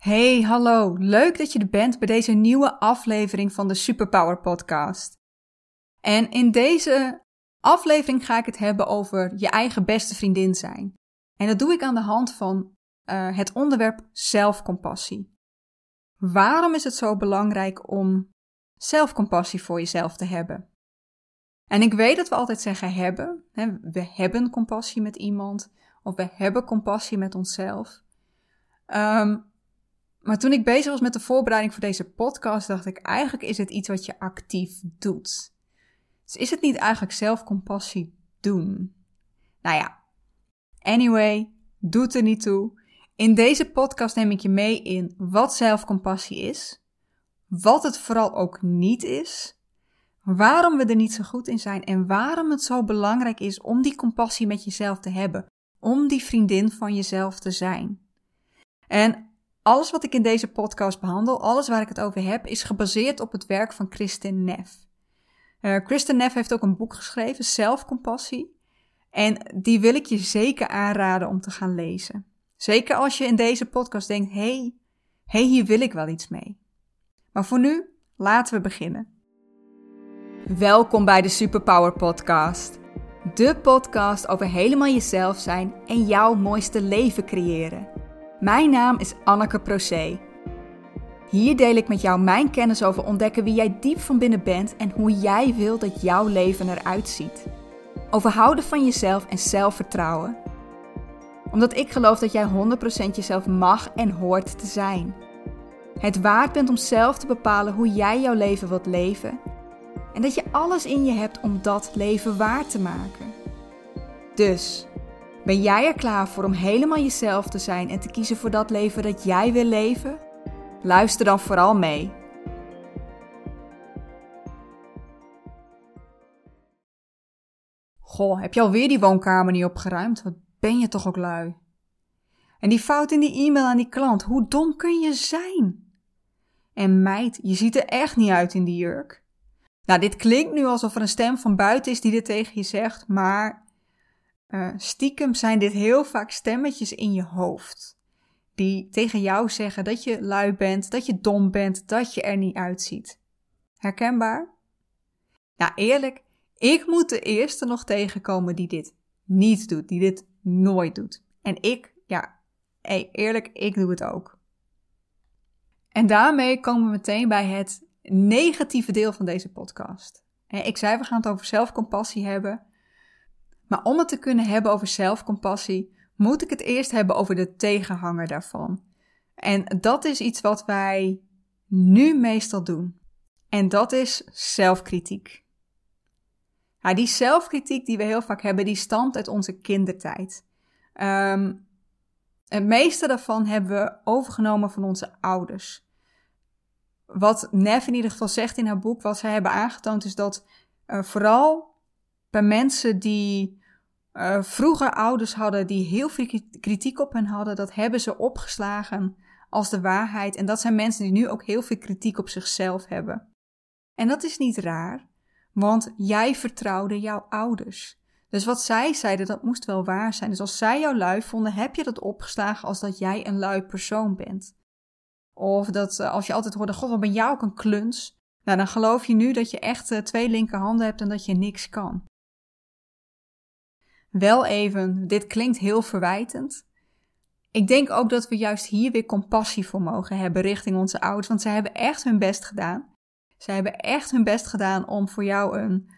Hey, hallo. Leuk dat je er bent bij deze nieuwe aflevering van de Superpower Podcast. En in deze aflevering ga ik het hebben over je eigen beste vriendin zijn. En dat doe ik aan de hand van uh, het onderwerp zelfcompassie. Waarom is het zo belangrijk om zelfcompassie voor jezelf te hebben? En ik weet dat we altijd zeggen hebben. Hè, we hebben compassie met iemand. Of we hebben compassie met onszelf. Um, maar toen ik bezig was met de voorbereiding voor deze podcast, dacht ik, eigenlijk is het iets wat je actief doet. Dus is het niet eigenlijk zelfcompassie doen? Nou ja, anyway, doet er niet toe. In deze podcast neem ik je mee in wat zelfcompassie is, wat het vooral ook niet is, waarom we er niet zo goed in zijn en waarom het zo belangrijk is om die compassie met jezelf te hebben, om die vriendin van jezelf te zijn. En alles wat ik in deze podcast behandel, alles waar ik het over heb, is gebaseerd op het werk van Kristin Neff. Uh, Kristin Neff heeft ook een boek geschreven, Zelfcompassie. En die wil ik je zeker aanraden om te gaan lezen. Zeker als je in deze podcast denkt: hey, hey, hier wil ik wel iets mee. Maar voor nu, laten we beginnen. Welkom bij de Superpower Podcast. De podcast over helemaal jezelf zijn en jouw mooiste leven creëren. Mijn naam is Anneke Procé. Hier deel ik met jou mijn kennis over ontdekken wie jij diep van binnen bent en hoe jij wil dat jouw leven eruit ziet. Over houden van jezelf en zelfvertrouwen. Omdat ik geloof dat jij 100% jezelf mag en hoort te zijn. Het waard bent om zelf te bepalen hoe jij jouw leven wilt leven. En dat je alles in je hebt om dat leven waar te maken. Dus ben jij er klaar voor om helemaal jezelf te zijn en te kiezen voor dat leven dat jij wil leven? Luister dan vooral mee. Goh, heb je alweer die woonkamer niet opgeruimd? Wat ben je toch ook lui? En die fout in die e-mail aan die klant, hoe dom kun je zijn? En meid, je ziet er echt niet uit in die jurk. Nou, dit klinkt nu alsof er een stem van buiten is die dit tegen je zegt, maar uh, stiekem zijn dit heel vaak stemmetjes in je hoofd. Die tegen jou zeggen dat je lui bent, dat je dom bent, dat je er niet uitziet. Herkenbaar? Ja, eerlijk, ik moet de eerste nog tegenkomen die dit niet doet, die dit nooit doet. En ik, ja, eerlijk, ik doe het ook. En daarmee komen we meteen bij het negatieve deel van deze podcast. Ik zei, we gaan het over zelfcompassie hebben. Maar om het te kunnen hebben over zelfcompassie, moet ik het eerst hebben over de tegenhanger daarvan. En dat is iets wat wij nu meestal doen. En dat is zelfkritiek. Ja, die zelfkritiek die we heel vaak hebben, die stamt uit onze kindertijd. Um, het meeste daarvan hebben we overgenomen van onze ouders. Wat Nev in ieder geval zegt in haar boek, wat zij hebben aangetoond, is dat uh, vooral bij mensen die uh, vroeger ouders hadden die heel veel kritiek op hen hadden, dat hebben ze opgeslagen als de waarheid. En dat zijn mensen die nu ook heel veel kritiek op zichzelf hebben. En dat is niet raar, want jij vertrouwde jouw ouders. Dus wat zij zeiden, dat moest wel waar zijn. Dus als zij jou lui vonden, heb je dat opgeslagen als dat jij een lui persoon bent. Of dat uh, als je altijd hoorde, god, wat ben jij ook een kluns. Nou, dan geloof je nu dat je echt uh, twee linkerhanden hebt en dat je niks kan. Wel even, dit klinkt heel verwijtend. Ik denk ook dat we juist hier weer compassie voor mogen hebben richting onze ouders, want zij hebben echt hun best gedaan. Zij hebben echt hun best gedaan om voor jou een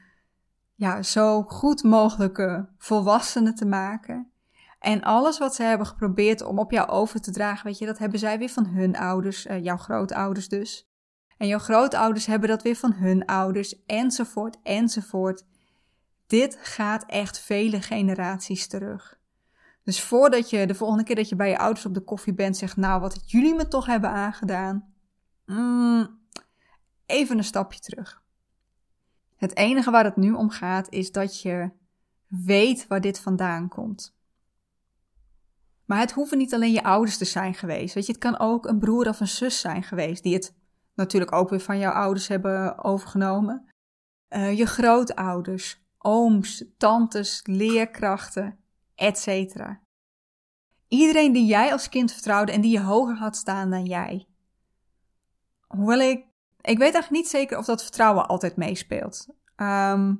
ja, zo goed mogelijke volwassene te maken. En alles wat ze hebben geprobeerd om op jou over te dragen, weet je, dat hebben zij weer van hun ouders, uh, jouw grootouders dus. En jouw grootouders hebben dat weer van hun ouders, enzovoort, enzovoort. Dit gaat echt vele generaties terug. Dus voordat je de volgende keer dat je bij je ouders op de koffie bent, zegt: Nou, wat jullie me toch hebben aangedaan. Mm, even een stapje terug. Het enige waar het nu om gaat is dat je weet waar dit vandaan komt. Maar het hoeven niet alleen je ouders te zijn geweest. Weet je, het kan ook een broer of een zus zijn geweest die het natuurlijk ook weer van jouw ouders hebben overgenomen. Uh, je grootouders, ooms, tantes, leerkrachten, etc. Iedereen die jij als kind vertrouwde en die je hoger had staan dan jij. Hoewel ik, ik weet eigenlijk niet zeker of dat vertrouwen altijd meespeelt. Ehm,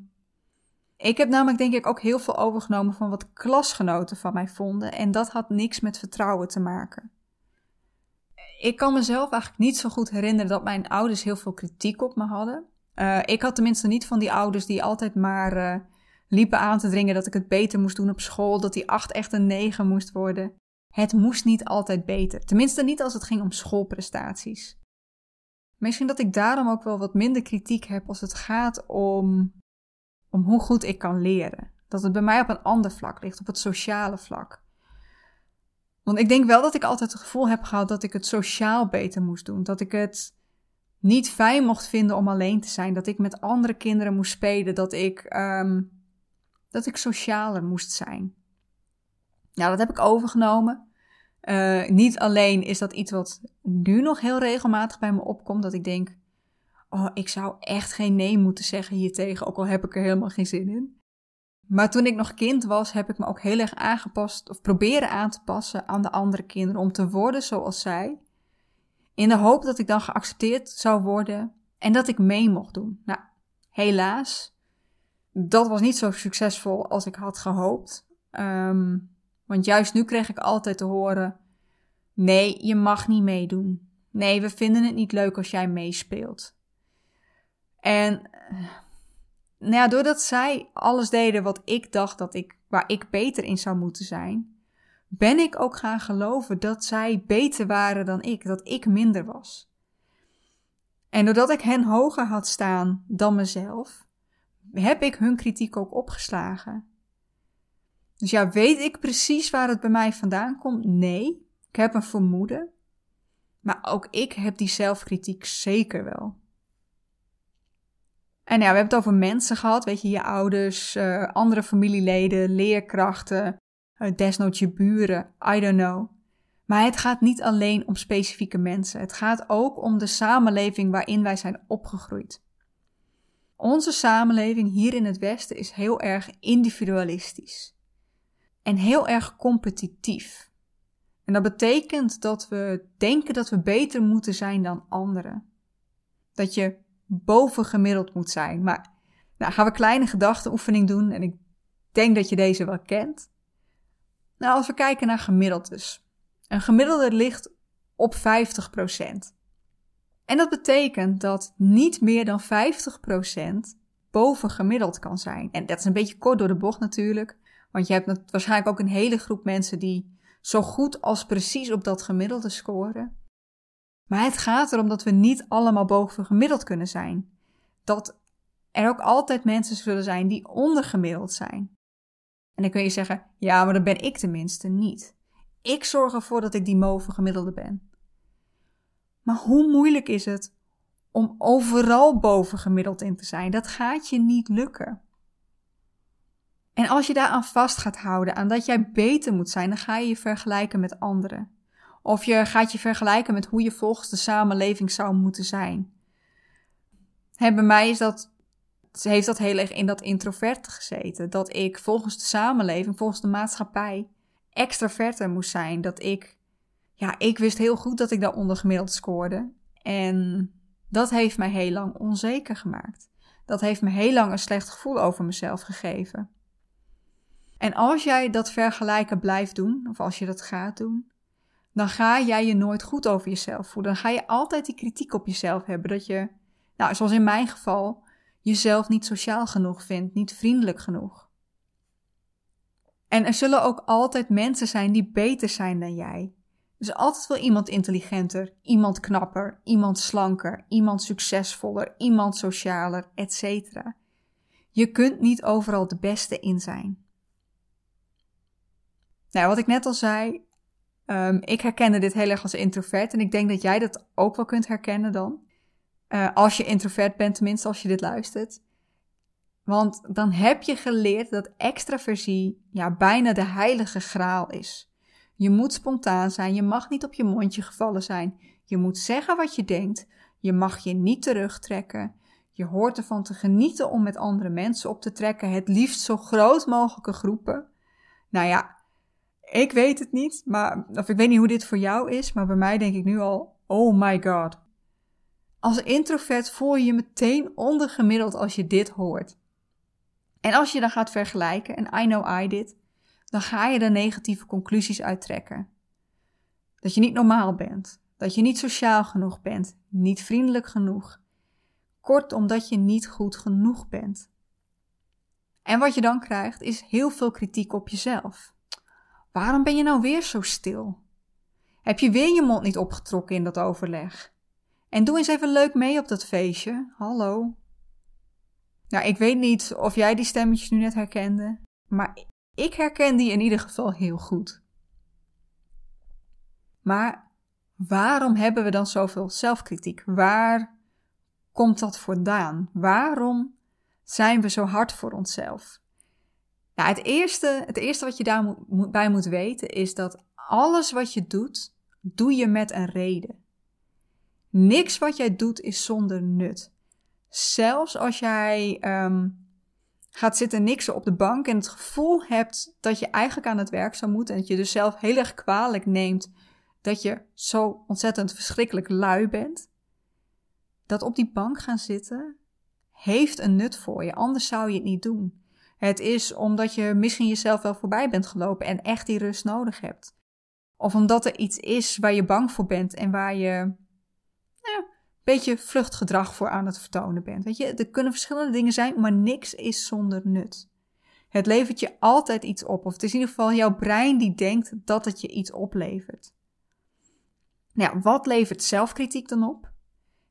ik heb namelijk denk ik ook heel veel overgenomen van wat klasgenoten van mij vonden. En dat had niks met vertrouwen te maken. Ik kan mezelf eigenlijk niet zo goed herinneren dat mijn ouders heel veel kritiek op me hadden. Uh, ik had tenminste niet van die ouders die altijd maar uh, liepen aan te dringen dat ik het beter moest doen op school, dat die acht echt een negen moest worden. Het moest niet altijd beter. Tenminste niet als het ging om schoolprestaties. Misschien dat ik daarom ook wel wat minder kritiek heb als het gaat om, om hoe goed ik kan leren. Dat het bij mij op een ander vlak ligt, op het sociale vlak. Want ik denk wel dat ik altijd het gevoel heb gehad dat ik het sociaal beter moest doen. Dat ik het niet fijn mocht vinden om alleen te zijn. Dat ik met andere kinderen moest spelen. Dat ik, um, dat ik socialer moest zijn. Nou, dat heb ik overgenomen. Uh, niet alleen is dat iets wat nu nog heel regelmatig bij me opkomt, dat ik denk: Oh, ik zou echt geen nee moeten zeggen hiertegen, ook al heb ik er helemaal geen zin in. Maar toen ik nog kind was, heb ik me ook heel erg aangepast of proberen aan te passen aan de andere kinderen om te worden zoals zij. In de hoop dat ik dan geaccepteerd zou worden en dat ik mee mocht doen. Nou, helaas, dat was niet zo succesvol als ik had gehoopt. Um, want juist nu kreeg ik altijd te horen: nee, je mag niet meedoen. Nee, we vinden het niet leuk als jij meespeelt. En nou ja, doordat zij alles deden wat ik dacht dat ik, waar ik beter in zou moeten zijn, ben ik ook gaan geloven dat zij beter waren dan ik, dat ik minder was. En doordat ik hen hoger had staan dan mezelf, heb ik hun kritiek ook opgeslagen. Dus ja, weet ik precies waar het bij mij vandaan komt? Nee, ik heb een vermoeden. Maar ook ik heb die zelfkritiek zeker wel. En ja, we hebben het over mensen gehad, weet je, je ouders, uh, andere familieleden, leerkrachten, desnoods je buren, I don't know. Maar het gaat niet alleen om specifieke mensen. Het gaat ook om de samenleving waarin wij zijn opgegroeid. Onze samenleving hier in het Westen is heel erg individualistisch en heel erg competitief. En dat betekent dat we denken dat we beter moeten zijn dan anderen. Dat je bovengemiddeld moet zijn. Maar nou gaan we kleine gedachtenoefening doen en ik denk dat je deze wel kent. Nou, als we kijken naar gemiddeldes. Een gemiddelde ligt op 50%. En dat betekent dat niet meer dan 50% bovengemiddeld kan zijn. En dat is een beetje kort door de bocht natuurlijk. Want je hebt waarschijnlijk ook een hele groep mensen die zo goed als precies op dat gemiddelde scoren. Maar het gaat erom dat we niet allemaal boven gemiddeld kunnen zijn. Dat er ook altijd mensen zullen zijn die ondergemiddeld zijn. En dan kun je zeggen, ja, maar dan ben ik tenminste niet. Ik zorg ervoor dat ik die bovengemiddelde ben. Maar hoe moeilijk is het om overal bovengemiddeld in te zijn? Dat gaat je niet lukken. En als je daaraan vast gaat houden, aan dat jij beter moet zijn, dan ga je je vergelijken met anderen. Of je gaat je vergelijken met hoe je volgens de samenleving zou moeten zijn. Hè, bij mij is dat, heeft dat heel erg in dat introverte gezeten. Dat ik volgens de samenleving, volgens de maatschappij, extraverter moest zijn. Dat ik, ja, ik wist heel goed dat ik daar ondergemiddeld scoorde. En dat heeft mij heel lang onzeker gemaakt. Dat heeft me heel lang een slecht gevoel over mezelf gegeven. En als jij dat vergelijken blijft doen, of als je dat gaat doen, dan ga jij je nooit goed over jezelf voelen. Dan ga je altijd die kritiek op jezelf hebben. Dat je, nou, zoals in mijn geval, jezelf niet sociaal genoeg vindt, niet vriendelijk genoeg. En er zullen ook altijd mensen zijn die beter zijn dan jij. Dus altijd wel iemand intelligenter, iemand knapper, iemand slanker, iemand succesvoller, iemand socialer, etc. Je kunt niet overal de beste in zijn. Nou, wat ik net al zei, um, ik herkende dit heel erg als introvert en ik denk dat jij dat ook wel kunt herkennen dan. Uh, als je introvert bent, tenminste als je dit luistert. Want dan heb je geleerd dat extraversie ja, bijna de heilige graal is. Je moet spontaan zijn, je mag niet op je mondje gevallen zijn. Je moet zeggen wat je denkt, je mag je niet terugtrekken. Je hoort ervan te genieten om met andere mensen op te trekken, het liefst zo groot mogelijke groepen. Nou ja, ik weet het niet, maar, of ik weet niet hoe dit voor jou is, maar bij mij denk ik nu al, oh my god. Als introvert voel je je meteen ondergemiddeld als je dit hoort. En als je dan gaat vergelijken, en I know I did, dan ga je er negatieve conclusies uittrekken. Dat je niet normaal bent, dat je niet sociaal genoeg bent, niet vriendelijk genoeg. Kortom, dat je niet goed genoeg bent. En wat je dan krijgt is heel veel kritiek op jezelf. Waarom ben je nou weer zo stil? Heb je weer je mond niet opgetrokken in dat overleg? En doe eens even leuk mee op dat feestje. Hallo. Nou, ik weet niet of jij die stemmetjes nu net herkende, maar ik herken die in ieder geval heel goed. Maar waarom hebben we dan zoveel zelfkritiek? Waar komt dat vandaan? Waarom zijn we zo hard voor onszelf? Nou, het eerste, het eerste wat je daarbij moet weten is dat alles wat je doet, doe je met een reden. Niks wat jij doet is zonder nut. Zelfs als jij ehm, gaat zitten niksen op de bank en het gevoel hebt dat je eigenlijk aan het werk zou moeten en dat je dus zelf heel erg kwalijk neemt dat je zo ontzettend verschrikkelijk lui bent, dat op die bank gaan zitten heeft een nut voor je, anders zou je het niet doen. Het is omdat je misschien jezelf wel voorbij bent gelopen en echt die rust nodig hebt. Of omdat er iets is waar je bang voor bent en waar je nou, een beetje vluchtgedrag voor aan het vertonen bent. Weet je, er kunnen verschillende dingen zijn, maar niks is zonder nut. Het levert je altijd iets op, of het is in ieder geval jouw brein die denkt dat het je iets oplevert. Nou, wat levert zelfkritiek dan op?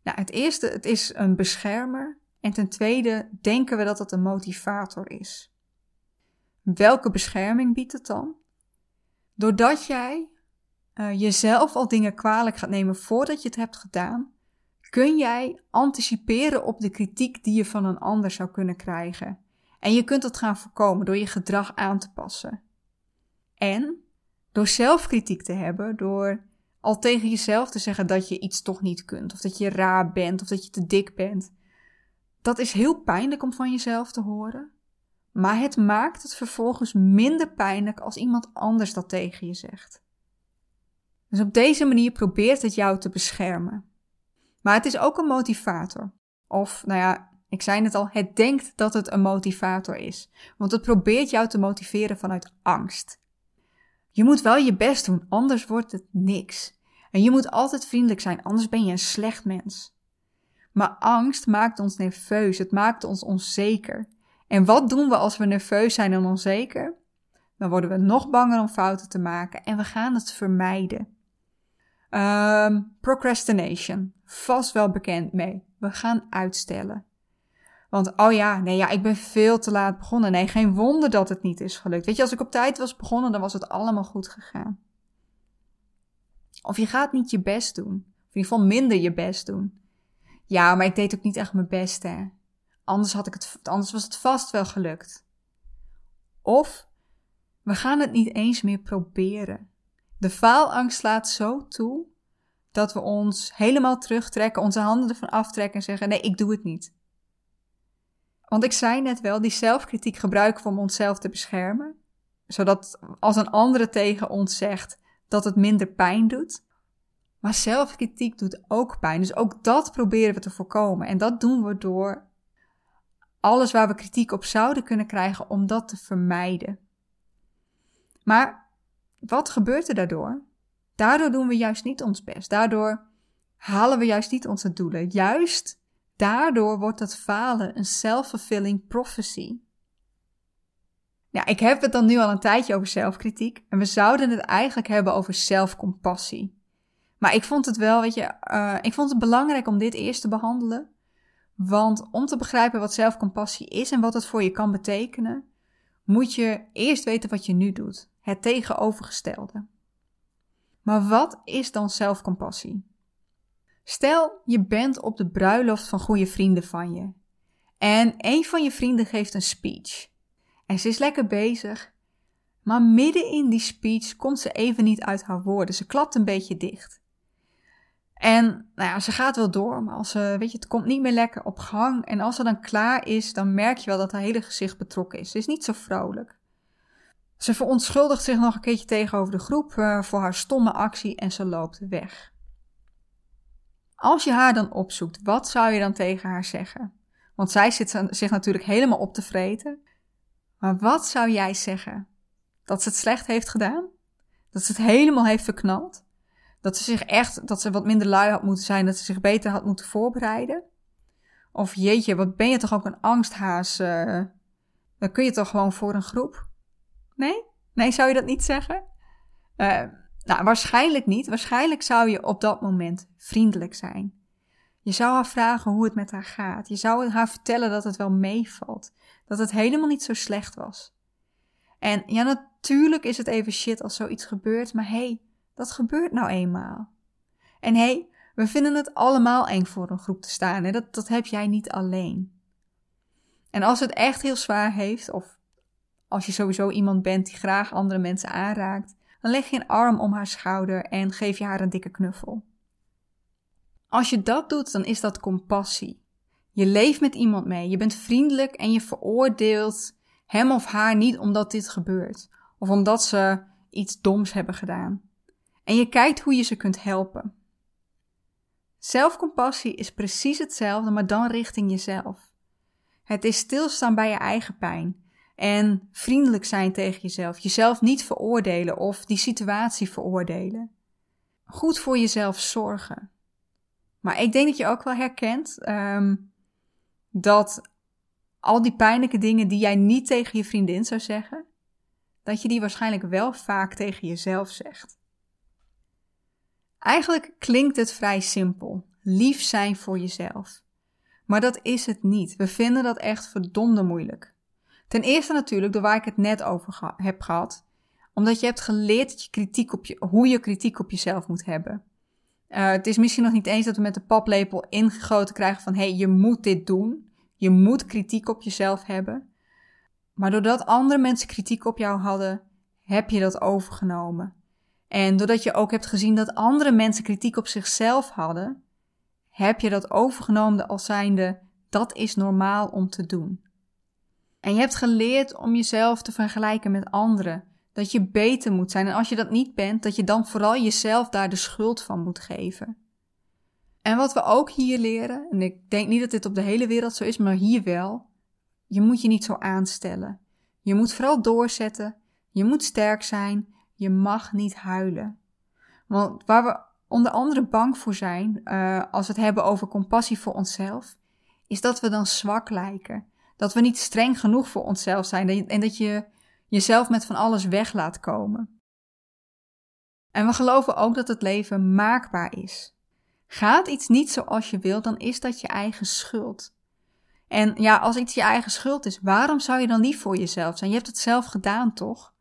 Nou, het eerste, het is een beschermer. En ten tweede denken we dat het een motivator is. Welke bescherming biedt het dan? Doordat jij uh, jezelf al dingen kwalijk gaat nemen voordat je het hebt gedaan, kun jij anticiperen op de kritiek die je van een ander zou kunnen krijgen. En je kunt dat gaan voorkomen door je gedrag aan te passen. En door zelfkritiek te hebben, door al tegen jezelf te zeggen dat je iets toch niet kunt, of dat je raar bent, of dat je te dik bent. Dat is heel pijnlijk om van jezelf te horen, maar het maakt het vervolgens minder pijnlijk als iemand anders dat tegen je zegt. Dus op deze manier probeert het jou te beschermen. Maar het is ook een motivator. Of, nou ja, ik zei het al, het denkt dat het een motivator is. Want het probeert jou te motiveren vanuit angst. Je moet wel je best doen, anders wordt het niks. En je moet altijd vriendelijk zijn, anders ben je een slecht mens. Maar angst maakt ons nerveus, het maakt ons onzeker. En wat doen we als we nerveus zijn en onzeker? Dan worden we nog banger om fouten te maken en we gaan het vermijden. Um, procrastination, vast wel bekend mee. We gaan uitstellen. Want, oh ja, nee, ja, ik ben veel te laat begonnen. Nee, geen wonder dat het niet is gelukt. Weet je, als ik op tijd was begonnen, dan was het allemaal goed gegaan. Of je gaat niet je best doen. Of in ieder geval minder je best doen. Ja, maar ik deed ook niet echt mijn best, hè. Anders, had ik het, anders was het vast wel gelukt. Of we gaan het niet eens meer proberen. De faalangst slaat zo toe dat we ons helemaal terugtrekken, onze handen ervan aftrekken en zeggen: Nee, ik doe het niet. Want ik zei net wel, die zelfkritiek gebruiken we om onszelf te beschermen. Zodat als een andere tegen ons zegt dat het minder pijn doet. Maar zelfkritiek doet ook pijn. Dus ook dat proberen we te voorkomen. En dat doen we door alles waar we kritiek op zouden kunnen krijgen, om dat te vermijden. Maar wat gebeurt er daardoor? Daardoor doen we juist niet ons best. Daardoor halen we juist niet onze doelen. Juist Daardoor wordt dat falen een self-fulfilling prophecy. Ja, ik heb het dan nu al een tijdje over zelfkritiek en we zouden het eigenlijk hebben over zelfcompassie. Maar ik vond het wel, weet je, uh, ik vond het belangrijk om dit eerst te behandelen. Want om te begrijpen wat zelfcompassie is en wat het voor je kan betekenen, moet je eerst weten wat je nu doet. Het tegenovergestelde. Maar wat is dan zelfcompassie? Stel, je bent op de bruiloft van goede vrienden van je. En een van je vrienden geeft een speech. En ze is lekker bezig. Maar midden in die speech komt ze even niet uit haar woorden. Ze klapt een beetje dicht. En nou ja, ze gaat wel door, maar als ze, weet je, het komt niet meer lekker op gang. En als ze dan klaar is, dan merk je wel dat haar hele gezicht betrokken is. Ze is niet zo vrolijk. Ze verontschuldigt zich nog een keertje tegenover de groep uh, voor haar stomme actie en ze loopt weg. Als je haar dan opzoekt, wat zou je dan tegen haar zeggen? Want zij zit zich natuurlijk helemaal op te vreten. Maar wat zou jij zeggen? Dat ze het slecht heeft gedaan? Dat ze het helemaal heeft verknald? Dat ze zich echt, dat ze wat minder lui had moeten zijn, dat ze zich beter had moeten voorbereiden? Of jeetje, wat ben je toch ook een angsthaas? Uh, dan kun je toch gewoon voor een groep? Nee? Nee, zou je dat niet zeggen? Uh, nou, waarschijnlijk niet. Waarschijnlijk zou je op dat moment vriendelijk zijn. Je zou haar vragen hoe het met haar gaat. Je zou haar vertellen dat het wel meevalt. Dat het helemaal niet zo slecht was. En ja, natuurlijk is het even shit als zoiets gebeurt, maar hé, hey, dat gebeurt nou eenmaal. En hé, hey, we vinden het allemaal eng voor een groep te staan. Hè? Dat, dat heb jij niet alleen. En als het echt heel zwaar heeft, of als je sowieso iemand bent die graag andere mensen aanraakt, dan leg je een arm om haar schouder en geef je haar een dikke knuffel. Als je dat doet, dan is dat compassie. Je leeft met iemand mee, je bent vriendelijk en je veroordeelt hem of haar niet omdat dit gebeurt, of omdat ze iets doms hebben gedaan. En je kijkt hoe je ze kunt helpen. Zelfcompassie is precies hetzelfde, maar dan richting jezelf. Het is stilstaan bij je eigen pijn en vriendelijk zijn tegen jezelf. Jezelf niet veroordelen of die situatie veroordelen. Goed voor jezelf zorgen. Maar ik denk dat je ook wel herkent um, dat al die pijnlijke dingen die jij niet tegen je vriendin zou zeggen, dat je die waarschijnlijk wel vaak tegen jezelf zegt. Eigenlijk klinkt het vrij simpel. Lief zijn voor jezelf. Maar dat is het niet. We vinden dat echt verdomde moeilijk. Ten eerste natuurlijk door waar ik het net over heb gehad. Omdat je hebt geleerd dat je kritiek op je, hoe je kritiek op jezelf moet hebben. Uh, het is misschien nog niet eens dat we met de paplepel ingegoten krijgen van hé, hey, je moet dit doen. Je moet kritiek op jezelf hebben. Maar doordat andere mensen kritiek op jou hadden, heb je dat overgenomen. En doordat je ook hebt gezien dat andere mensen kritiek op zichzelf hadden, heb je dat overgenomen als zijnde dat is normaal om te doen. En je hebt geleerd om jezelf te vergelijken met anderen. Dat je beter moet zijn. En als je dat niet bent, dat je dan vooral jezelf daar de schuld van moet geven. En wat we ook hier leren, en ik denk niet dat dit op de hele wereld zo is, maar hier wel. Je moet je niet zo aanstellen. Je moet vooral doorzetten. Je moet sterk zijn. Je mag niet huilen. Want waar we onder andere bang voor zijn, uh, als we het hebben over compassie voor onszelf, is dat we dan zwak lijken. Dat we niet streng genoeg voor onszelf zijn en dat je jezelf met van alles weg laat komen. En we geloven ook dat het leven maakbaar is. Gaat iets niet zoals je wilt, dan is dat je eigen schuld. En ja, als iets je eigen schuld is, waarom zou je dan niet voor jezelf zijn? Je hebt het zelf gedaan, toch?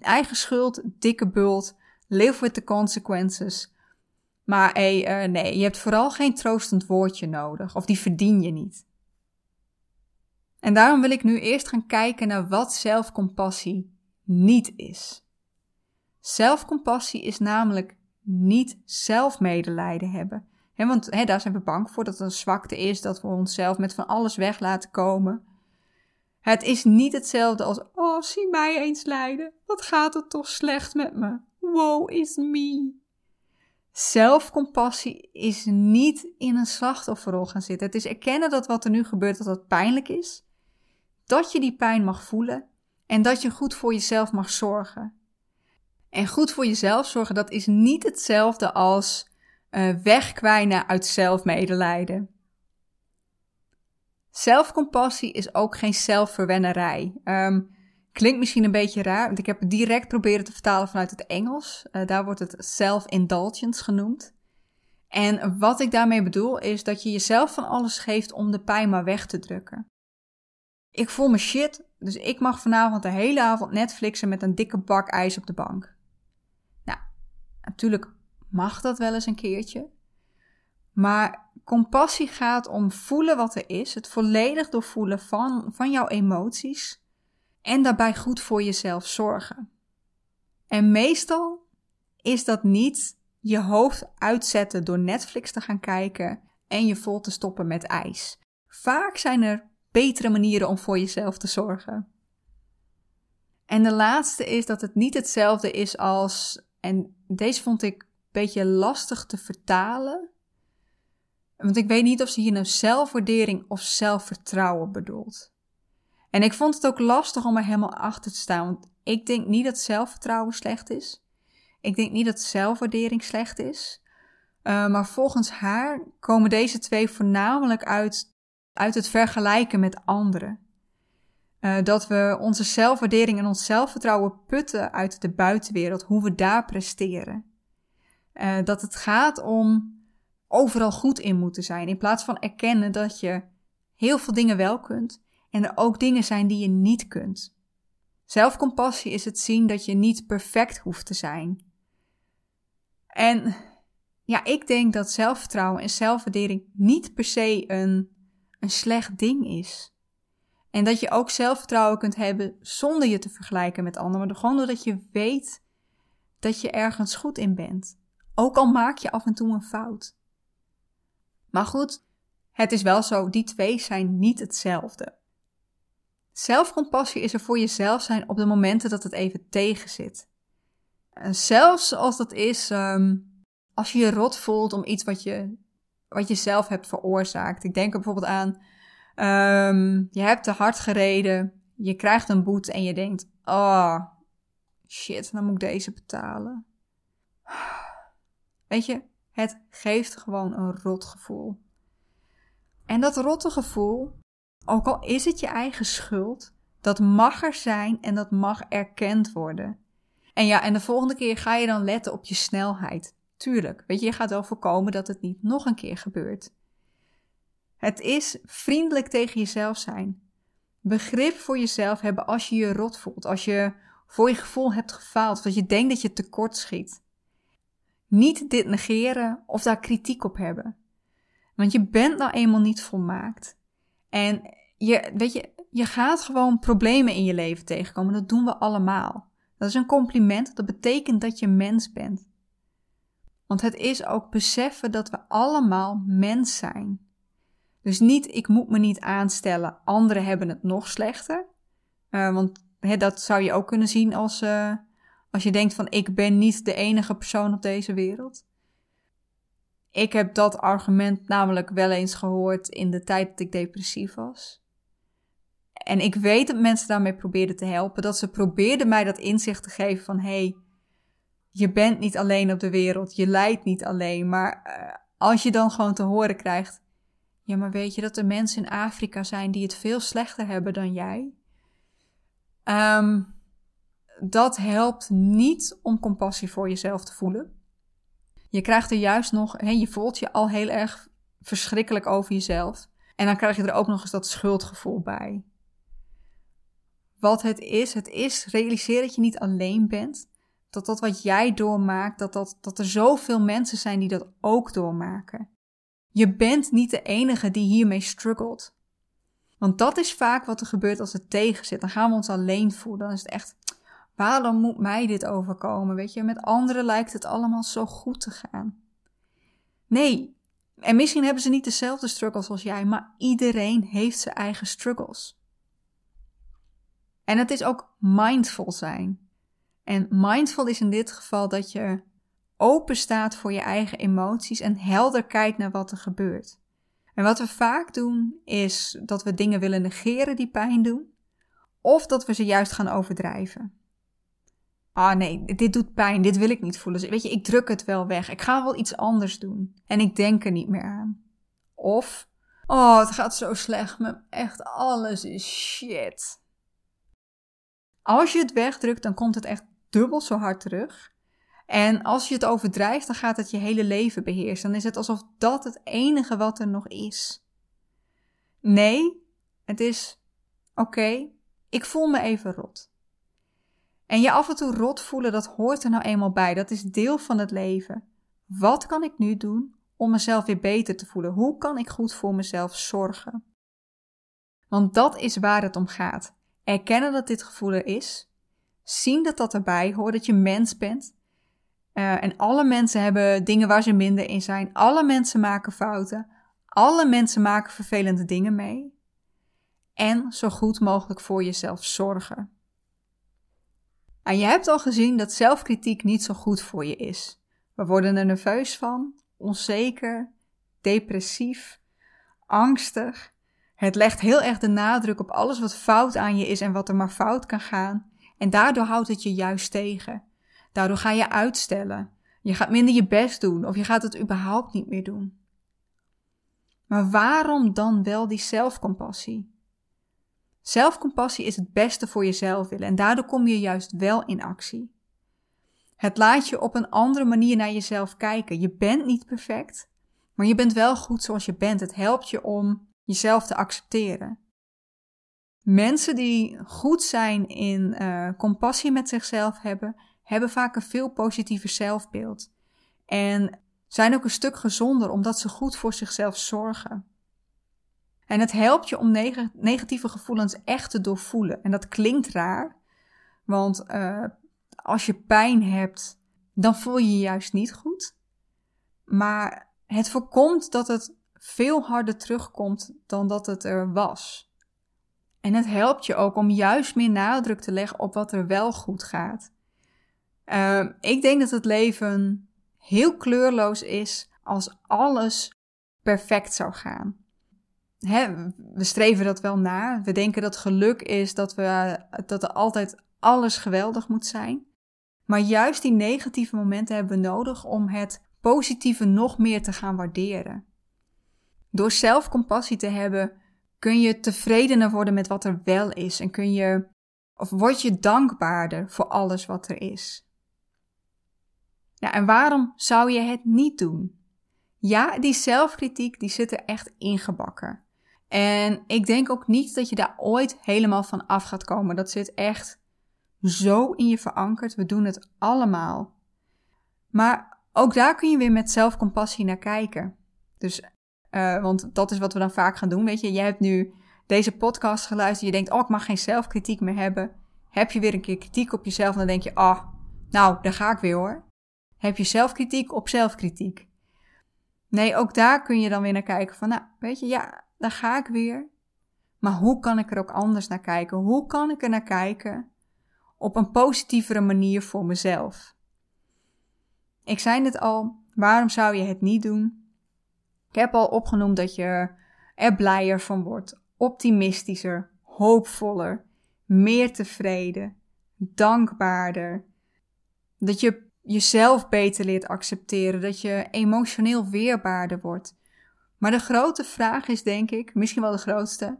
Eigen schuld, dikke bult, live with the consequences. Maar hey, uh, nee, je hebt vooral geen troostend woordje nodig, of die verdien je niet. En daarom wil ik nu eerst gaan kijken naar wat zelfcompassie niet is. Zelfcompassie is namelijk niet zelfmedelijden hebben. want daar zijn we bang voor dat het een zwakte is, dat we onszelf met van alles weg laten komen. Het is niet hetzelfde als, oh, zie mij eens lijden. Wat gaat het toch slecht met me? Woe is me. Zelfcompassie is niet in een slachtofferrol gaan zitten. Het is erkennen dat wat er nu gebeurt, dat dat pijnlijk is dat je die pijn mag voelen en dat je goed voor jezelf mag zorgen. En goed voor jezelf zorgen, dat is niet hetzelfde als uh, wegkwijnen uit zelfmedelijden. Zelfcompassie is ook geen zelfverwennerij. Um, klinkt misschien een beetje raar, want ik heb het direct proberen te vertalen vanuit het Engels. Uh, daar wordt het self-indulgence genoemd. En wat ik daarmee bedoel is dat je jezelf van alles geeft om de pijn maar weg te drukken. Ik voel me shit, dus ik mag vanavond de hele avond Netflixen met een dikke bak ijs op de bank. Nou, natuurlijk mag dat wel eens een keertje. Maar compassie gaat om voelen wat er is, het volledig doorvoelen van, van jouw emoties en daarbij goed voor jezelf zorgen. En meestal is dat niet je hoofd uitzetten door Netflix te gaan kijken en je vol te stoppen met ijs. Vaak zijn er betere manieren om voor jezelf te zorgen. En de laatste is dat het niet hetzelfde is als, en deze vond ik een beetje lastig te vertalen. Want ik weet niet of ze hier nou zelfwaardering of zelfvertrouwen bedoelt. En ik vond het ook lastig om er helemaal achter te staan. Want ik denk niet dat zelfvertrouwen slecht is. Ik denk niet dat zelfwaardering slecht is. Uh, maar volgens haar komen deze twee voornamelijk uit, uit het vergelijken met anderen. Uh, dat we onze zelfwaardering en ons zelfvertrouwen putten uit de buitenwereld, hoe we daar presteren. Uh, dat het gaat om overal goed in moeten zijn, in plaats van erkennen dat je heel veel dingen wel kunt en er ook dingen zijn die je niet kunt. Zelfcompassie is het zien dat je niet perfect hoeft te zijn. En ja, ik denk dat zelfvertrouwen en zelfwaardering niet per se een, een slecht ding is. En dat je ook zelfvertrouwen kunt hebben zonder je te vergelijken met anderen, maar gewoon doordat je weet dat je ergens goed in bent. Ook al maak je af en toe een fout. Maar goed, het is wel zo, die twee zijn niet hetzelfde. Zelfcompassie is er voor jezelf zijn op de momenten dat het even tegen zit. En zelfs als dat is um, als je je rot voelt om iets wat je, wat je zelf hebt veroorzaakt. Ik denk bijvoorbeeld aan, um, je hebt te hard gereden, je krijgt een boete en je denkt, oh, shit, dan moet ik deze betalen. Weet je, het geeft gewoon een rot gevoel. En dat rotte gevoel, ook al is het je eigen schuld, dat mag er zijn en dat mag erkend worden. En ja, en de volgende keer ga je dan letten op je snelheid. Tuurlijk, weet je, je gaat wel voorkomen dat het niet nog een keer gebeurt. Het is vriendelijk tegen jezelf zijn. Begrip voor jezelf hebben als je je rot voelt, als je voor je gevoel hebt gefaald, of dat je denkt dat je tekort schiet. Niet dit negeren of daar kritiek op hebben. Want je bent nou eenmaal niet volmaakt. En je, weet je, je gaat gewoon problemen in je leven tegenkomen. Dat doen we allemaal. Dat is een compliment. Dat betekent dat je mens bent. Want het is ook beseffen dat we allemaal mens zijn. Dus niet, ik moet me niet aanstellen, anderen hebben het nog slechter. Uh, want dat zou je ook kunnen zien als, uh, als je denkt van ik ben niet de enige persoon op deze wereld. Ik heb dat argument namelijk wel eens gehoord in de tijd dat ik depressief was. En ik weet dat mensen daarmee probeerden te helpen. Dat ze probeerden mij dat inzicht te geven van hé, hey, je bent niet alleen op de wereld, je lijdt niet alleen. Maar uh, als je dan gewoon te horen krijgt, ja, maar weet je dat er mensen in Afrika zijn die het veel slechter hebben dan jij? Um, dat helpt niet om compassie voor jezelf te voelen. Je krijgt er juist nog, hè, je voelt je al heel erg verschrikkelijk over jezelf. En dan krijg je er ook nog eens dat schuldgevoel bij. Wat het is, het is, realiseer dat je niet alleen bent dat dat wat jij doormaakt, dat, dat, dat er zoveel mensen zijn die dat ook doormaken. Je bent niet de enige die hiermee struggelt. Want dat is vaak wat er gebeurt als het tegen zit. Dan gaan we ons alleen voelen. Dan is het echt, waarom moet mij dit overkomen? Weet je, met anderen lijkt het allemaal zo goed te gaan. Nee, en misschien hebben ze niet dezelfde struggles als jij, maar iedereen heeft zijn eigen struggles. En het is ook mindful zijn. En mindful is in dit geval dat je open staat voor je eigen emoties en helder kijkt naar wat er gebeurt. En wat we vaak doen is dat we dingen willen negeren die pijn doen, of dat we ze juist gaan overdrijven. Ah nee, dit doet pijn, dit wil ik niet voelen. Weet je, ik druk het wel weg. Ik ga wel iets anders doen. En ik denk er niet meer aan. Of, oh, het gaat zo slecht met echt alles is shit. Als je het wegdrukt, dan komt het echt dubbel zo hard terug. En als je het overdrijft, dan gaat het je hele leven beheersen. Dan is het alsof dat het enige wat er nog is. Nee, het is oké, ik voel me even rot. En je af en toe rot voelen, dat hoort er nou eenmaal bij. Dat is deel van het leven. Wat kan ik nu doen om mezelf weer beter te voelen? Hoe kan ik goed voor mezelf zorgen? Want dat is waar het om gaat. Erkennen dat dit gevoel er is zien dat dat erbij hoort, dat je mens bent. Uh, en alle mensen hebben dingen waar ze minder in zijn. Alle mensen maken fouten. Alle mensen maken vervelende dingen mee. En zo goed mogelijk voor jezelf zorgen. En je hebt al gezien dat zelfkritiek niet zo goed voor je is. We worden er nerveus van, onzeker, depressief, angstig. Het legt heel erg de nadruk op alles wat fout aan je is en wat er maar fout kan gaan. En daardoor houdt het je juist tegen. Daardoor ga je uitstellen. Je gaat minder je best doen of je gaat het überhaupt niet meer doen. Maar waarom dan wel die zelfcompassie? Zelfcompassie is het beste voor jezelf willen en daardoor kom je juist wel in actie. Het laat je op een andere manier naar jezelf kijken. Je bent niet perfect, maar je bent wel goed zoals je bent. Het helpt je om jezelf te accepteren. Mensen die goed zijn in uh, compassie met zichzelf hebben, hebben vaak een veel positiever zelfbeeld. En zijn ook een stuk gezonder omdat ze goed voor zichzelf zorgen. En het helpt je om negatieve gevoelens echt te doorvoelen. En dat klinkt raar, want uh, als je pijn hebt, dan voel je je juist niet goed. Maar het voorkomt dat het veel harder terugkomt dan dat het er was. En het helpt je ook om juist meer nadruk te leggen op wat er wel goed gaat. Uh, ik denk dat het leven heel kleurloos is als alles perfect zou gaan. Hè, we streven dat wel na. We denken dat geluk is dat, we, dat er altijd alles geweldig moet zijn. Maar juist die negatieve momenten hebben we nodig om het positieve nog meer te gaan waarderen. Door zelfcompassie te hebben, kun je tevredener worden met wat er wel is en kun je, of word je dankbaarder voor alles wat er is. Ja, en waarom zou je het niet doen? Ja, die zelfkritiek die zit er echt ingebakken. En ik denk ook niet dat je daar ooit helemaal van af gaat komen. Dat zit echt zo in je verankerd. We doen het allemaal. Maar ook daar kun je weer met zelfcompassie naar kijken. Dus, uh, want dat is wat we dan vaak gaan doen. Weet je, jij hebt nu deze podcast geluisterd. Je denkt, oh, ik mag geen zelfkritiek meer hebben. Heb je weer een keer kritiek op jezelf, dan denk je, ah, nou, daar ga ik weer hoor. Heb je zelfkritiek op zelfkritiek? Nee, ook daar kun je dan weer naar kijken van, nou, weet je, ja, daar ga ik weer. Maar hoe kan ik er ook anders naar kijken? Hoe kan ik er naar kijken op een positievere manier voor mezelf? Ik zei het al, waarom zou je het niet doen? Ik heb al opgenoemd dat je er blijer van wordt, optimistischer, hoopvoller, meer tevreden, dankbaarder. Dat je jezelf beter leert accepteren, dat je emotioneel weerbaarder wordt. Maar de grote vraag is, denk ik, misschien wel de grootste: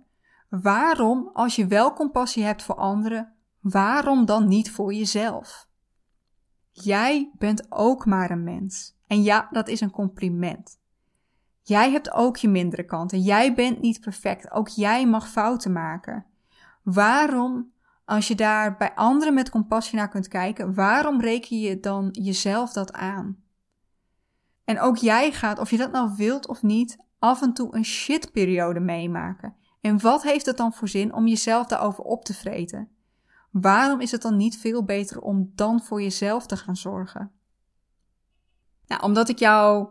waarom, als je wel compassie hebt voor anderen, waarom dan niet voor jezelf? Jij bent ook maar een mens. En ja, dat is een compliment. Jij hebt ook je mindere kanten. Jij bent niet perfect. Ook jij mag fouten maken. Waarom als je daar bij anderen met compassie naar kunt kijken, waarom reken je dan jezelf dat aan? En ook jij gaat, of je dat nou wilt of niet, af en toe een shitperiode meemaken. En wat heeft het dan voor zin om jezelf daarover op te vreten? Waarom is het dan niet veel beter om dan voor jezelf te gaan zorgen? Nou, omdat ik jou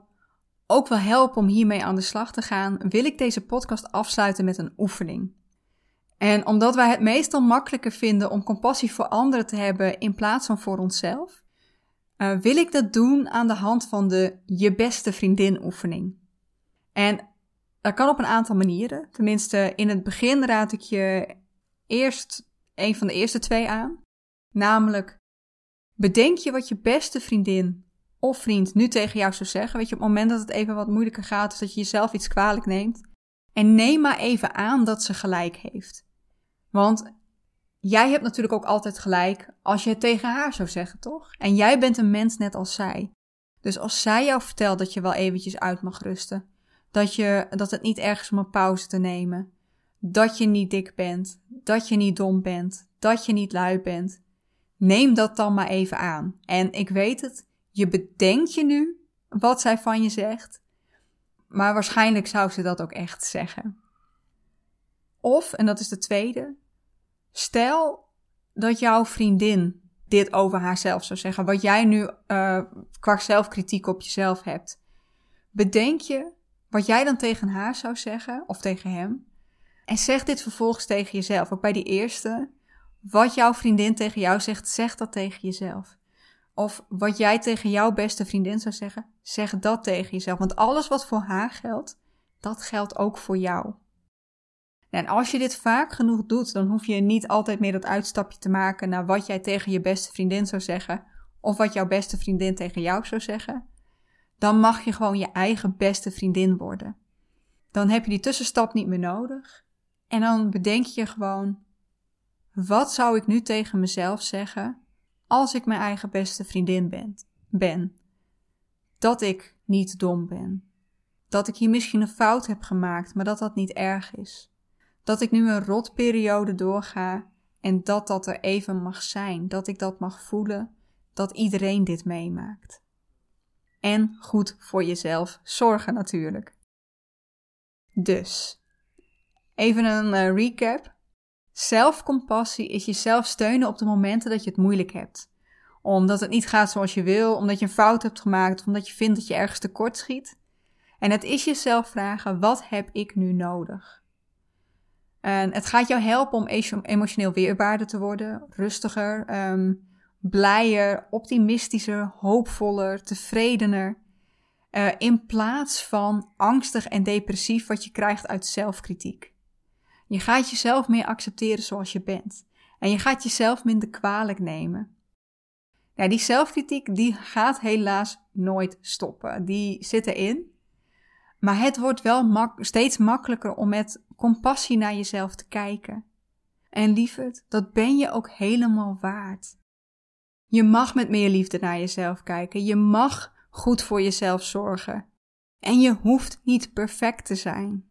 ook wil helpen om hiermee aan de slag te gaan, wil ik deze podcast afsluiten met een oefening. En omdat wij het meestal makkelijker vinden om compassie voor anderen te hebben in plaats van voor onszelf, uh, wil ik dat doen aan de hand van de je beste vriendin oefening. En dat kan op een aantal manieren. Tenminste, in het begin raad ik je eerst een van de eerste twee aan. Namelijk, bedenk je wat je beste vriendin vriend nu tegen jou zou zeggen. Weet je, op het moment dat het even wat moeilijker gaat of dat je jezelf iets kwalijk neemt. En neem maar even aan dat ze gelijk heeft. Want jij hebt natuurlijk ook altijd gelijk als je het tegen haar zou zeggen, toch? En jij bent een mens net als zij. Dus als zij jou vertelt dat je wel eventjes uit mag rusten, dat, je, dat het niet erg is om een pauze te nemen, dat je niet dik bent, dat je niet dom bent, dat je niet lui bent, neem dat dan maar even aan. En ik weet het, je bedenkt je nu wat zij van je zegt, maar waarschijnlijk zou ze dat ook echt zeggen. Of, en dat is de tweede, stel dat jouw vriendin dit over haarzelf zou zeggen, wat jij nu uh, qua zelfkritiek op jezelf hebt. Bedenk je wat jij dan tegen haar zou zeggen, of tegen hem, en zeg dit vervolgens tegen jezelf, ook bij die eerste. Wat jouw vriendin tegen jou zegt, zeg dat tegen jezelf. Of wat jij tegen jouw beste vriendin zou zeggen, zeg dat tegen jezelf. Want alles wat voor haar geldt, dat geldt ook voor jou. En als je dit vaak genoeg doet, dan hoef je niet altijd meer dat uitstapje te maken naar wat jij tegen je beste vriendin zou zeggen, of wat jouw beste vriendin tegen jou zou zeggen. Dan mag je gewoon je eigen beste vriendin worden. Dan heb je die tussenstap niet meer nodig. En dan bedenk je gewoon: wat zou ik nu tegen mezelf zeggen als ik mijn eigen beste vriendin ben? ben? Dat ik niet dom ben. Dat ik hier misschien een fout heb gemaakt, maar dat dat niet erg is. Dat ik nu een rotperiode doorga en dat dat er even mag zijn. Dat ik dat mag voelen, dat iedereen dit meemaakt. En goed voor jezelf zorgen natuurlijk. Dus, even een uh, recap. Zelfcompassie is jezelf steunen op de momenten dat je het moeilijk hebt. Omdat het niet gaat zoals je wil, omdat je een fout hebt gemaakt, omdat je vindt dat je ergens tekort schiet. En het is jezelf vragen: wat heb ik nu nodig? En het gaat jou helpen om emotioneel weerbaarder te worden, rustiger, um, blijer, optimistischer, hoopvoller, tevredener. Uh, in plaats van angstig en depressief wat je krijgt uit zelfkritiek. Je gaat jezelf meer accepteren zoals je bent. En je gaat jezelf minder kwalijk nemen. Ja, die zelfkritiek die gaat helaas nooit stoppen. Die zit erin. Maar het wordt wel steeds makkelijker om met compassie naar jezelf te kijken. En lieverd, dat ben je ook helemaal waard. Je mag met meer liefde naar jezelf kijken. Je mag goed voor jezelf zorgen. En je hoeft niet perfect te zijn.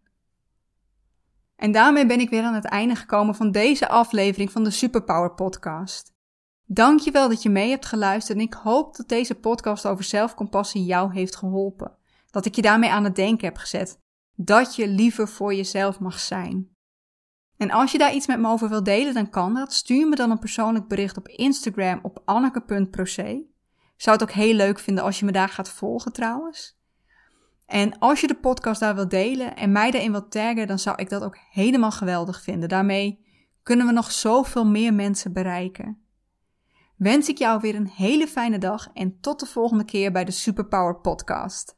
En daarmee ben ik weer aan het einde gekomen van deze aflevering van de Superpower Podcast. Dankjewel dat je mee hebt geluisterd en ik hoop dat deze podcast over zelfcompassie jou heeft geholpen. Dat ik je daarmee aan het denken heb gezet. Dat je liever voor jezelf mag zijn. En als je daar iets met me over wilt delen, dan kan dat. Stuur me dan een persoonlijk bericht op Instagram op anneke.proce. Zou het ook heel leuk vinden als je me daar gaat volgen trouwens. En als je de podcast daar wilt delen en mij daarin wilt taggen, dan zou ik dat ook helemaal geweldig vinden. Daarmee kunnen we nog zoveel meer mensen bereiken. Wens ik jou weer een hele fijne dag en tot de volgende keer bij de Superpower Podcast.